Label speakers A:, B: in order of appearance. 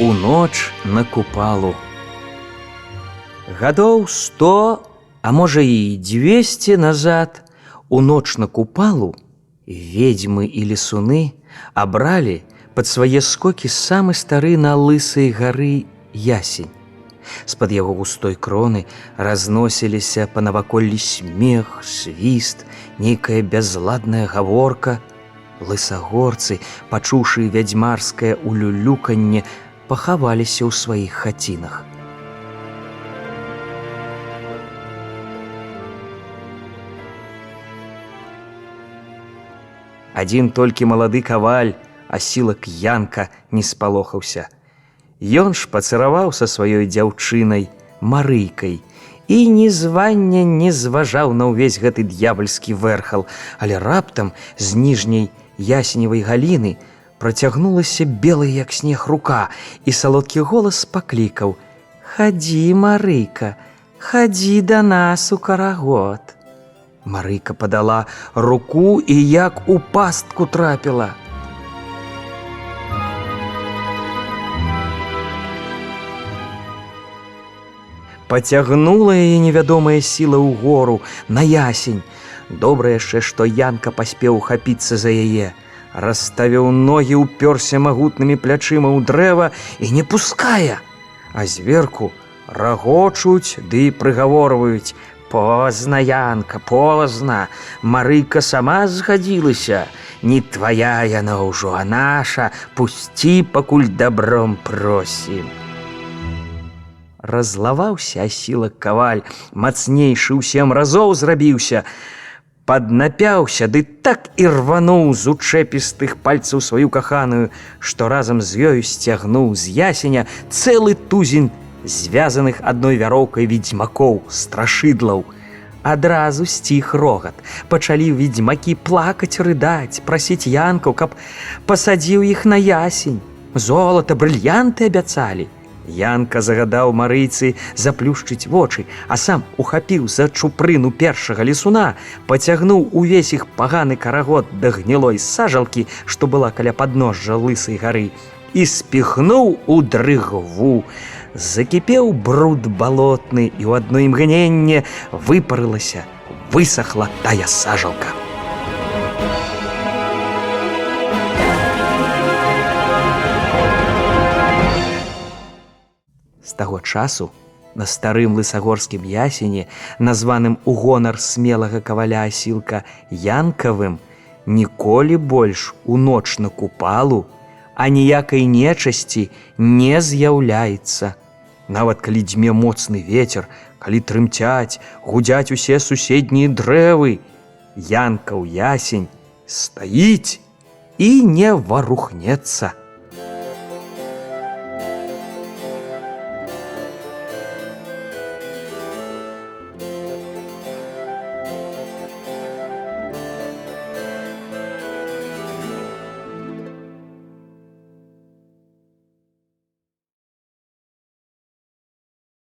A: у ноч на купалу. Гадоў сто, а можа і 200 назад у ноч на купалу ведьмы і лесуны абралі пад свае скокі самы стары на лысай гары ясень. З-пад яго густой кроны разносіліся па наваколлі смех, свіст, нейкая бязладная гаворка. Лысагорцы, пачуўшы вядзьмарскае улюлюканне, пахаваліся ў сваіх хацінах. Адзін толькі малады каваль, асілак янка не спалохаўся. Ён ж пацыраваў са сваёй дзяўчынай марыйкай і ні звання не зважаў на ўвесь гэты д'ябальскі вэрхал, але раптам з ніжняй ясеневай галіны працягнулася белая як снег рука і салодкі голас паклікаў: « Хадзі, марыйка, хадзі да нас у карагод. Марыка падала руку і як у пастку трапіла. Пацягнула яе невядомая сіла ў гору на ясень. Добра яшчэ, што Янка паспеў ухапіцца за яе. Расставіў ногі, упёрся магутнымі плячыма ў дрэва і не пускае. А зверку рагочуць ды прыгаворваюць: Позна янка, позна, Марыка сама згадзілася, Не твая яна ўжо, а наша, пусці пакуль добром просім. Разлаваўся асілак каваль, мацнейшы ў сем разоў зрабіўся, паднапяўся, ды так і рвануў з учэпістых пальцаў сваю каханую, што разам з ёю сцягнуў з ясеня цэлы тузень звязаных адной вяроўкай ведзьмакоў страшыдлаў. Адразу сціх рогат, пачалі ведзьмакі плакаць, рыдаць, прасіць янкаў, каб пасадзіў іх на ясень. Золата, брыльянты абяцалі. Янка загадаў марыйцы заплюшчыць вочы, а сам ухапіў за чупрыну першага лесуна, пацягнуў увесь іх паганы карагод да гнілой сажалкі, што была каля падножжа лысай гары, і спіхнуў у дрыгву закіпеў бруд балотны і ў адно імгненне выпарылася, высохла тая сажалка. Таго часу на старым лысагорскім ясені, названым у гонар смелага каваля асілка янкавым, ніколі больш у ноч на купалу, аніякай нечасці не з'яўляецца. Нават калі дзьме моцны ветер, калі трымцяць, гудзяць усе суседнія дрэвы, Янка ў ясень стаіць і не варухнецца.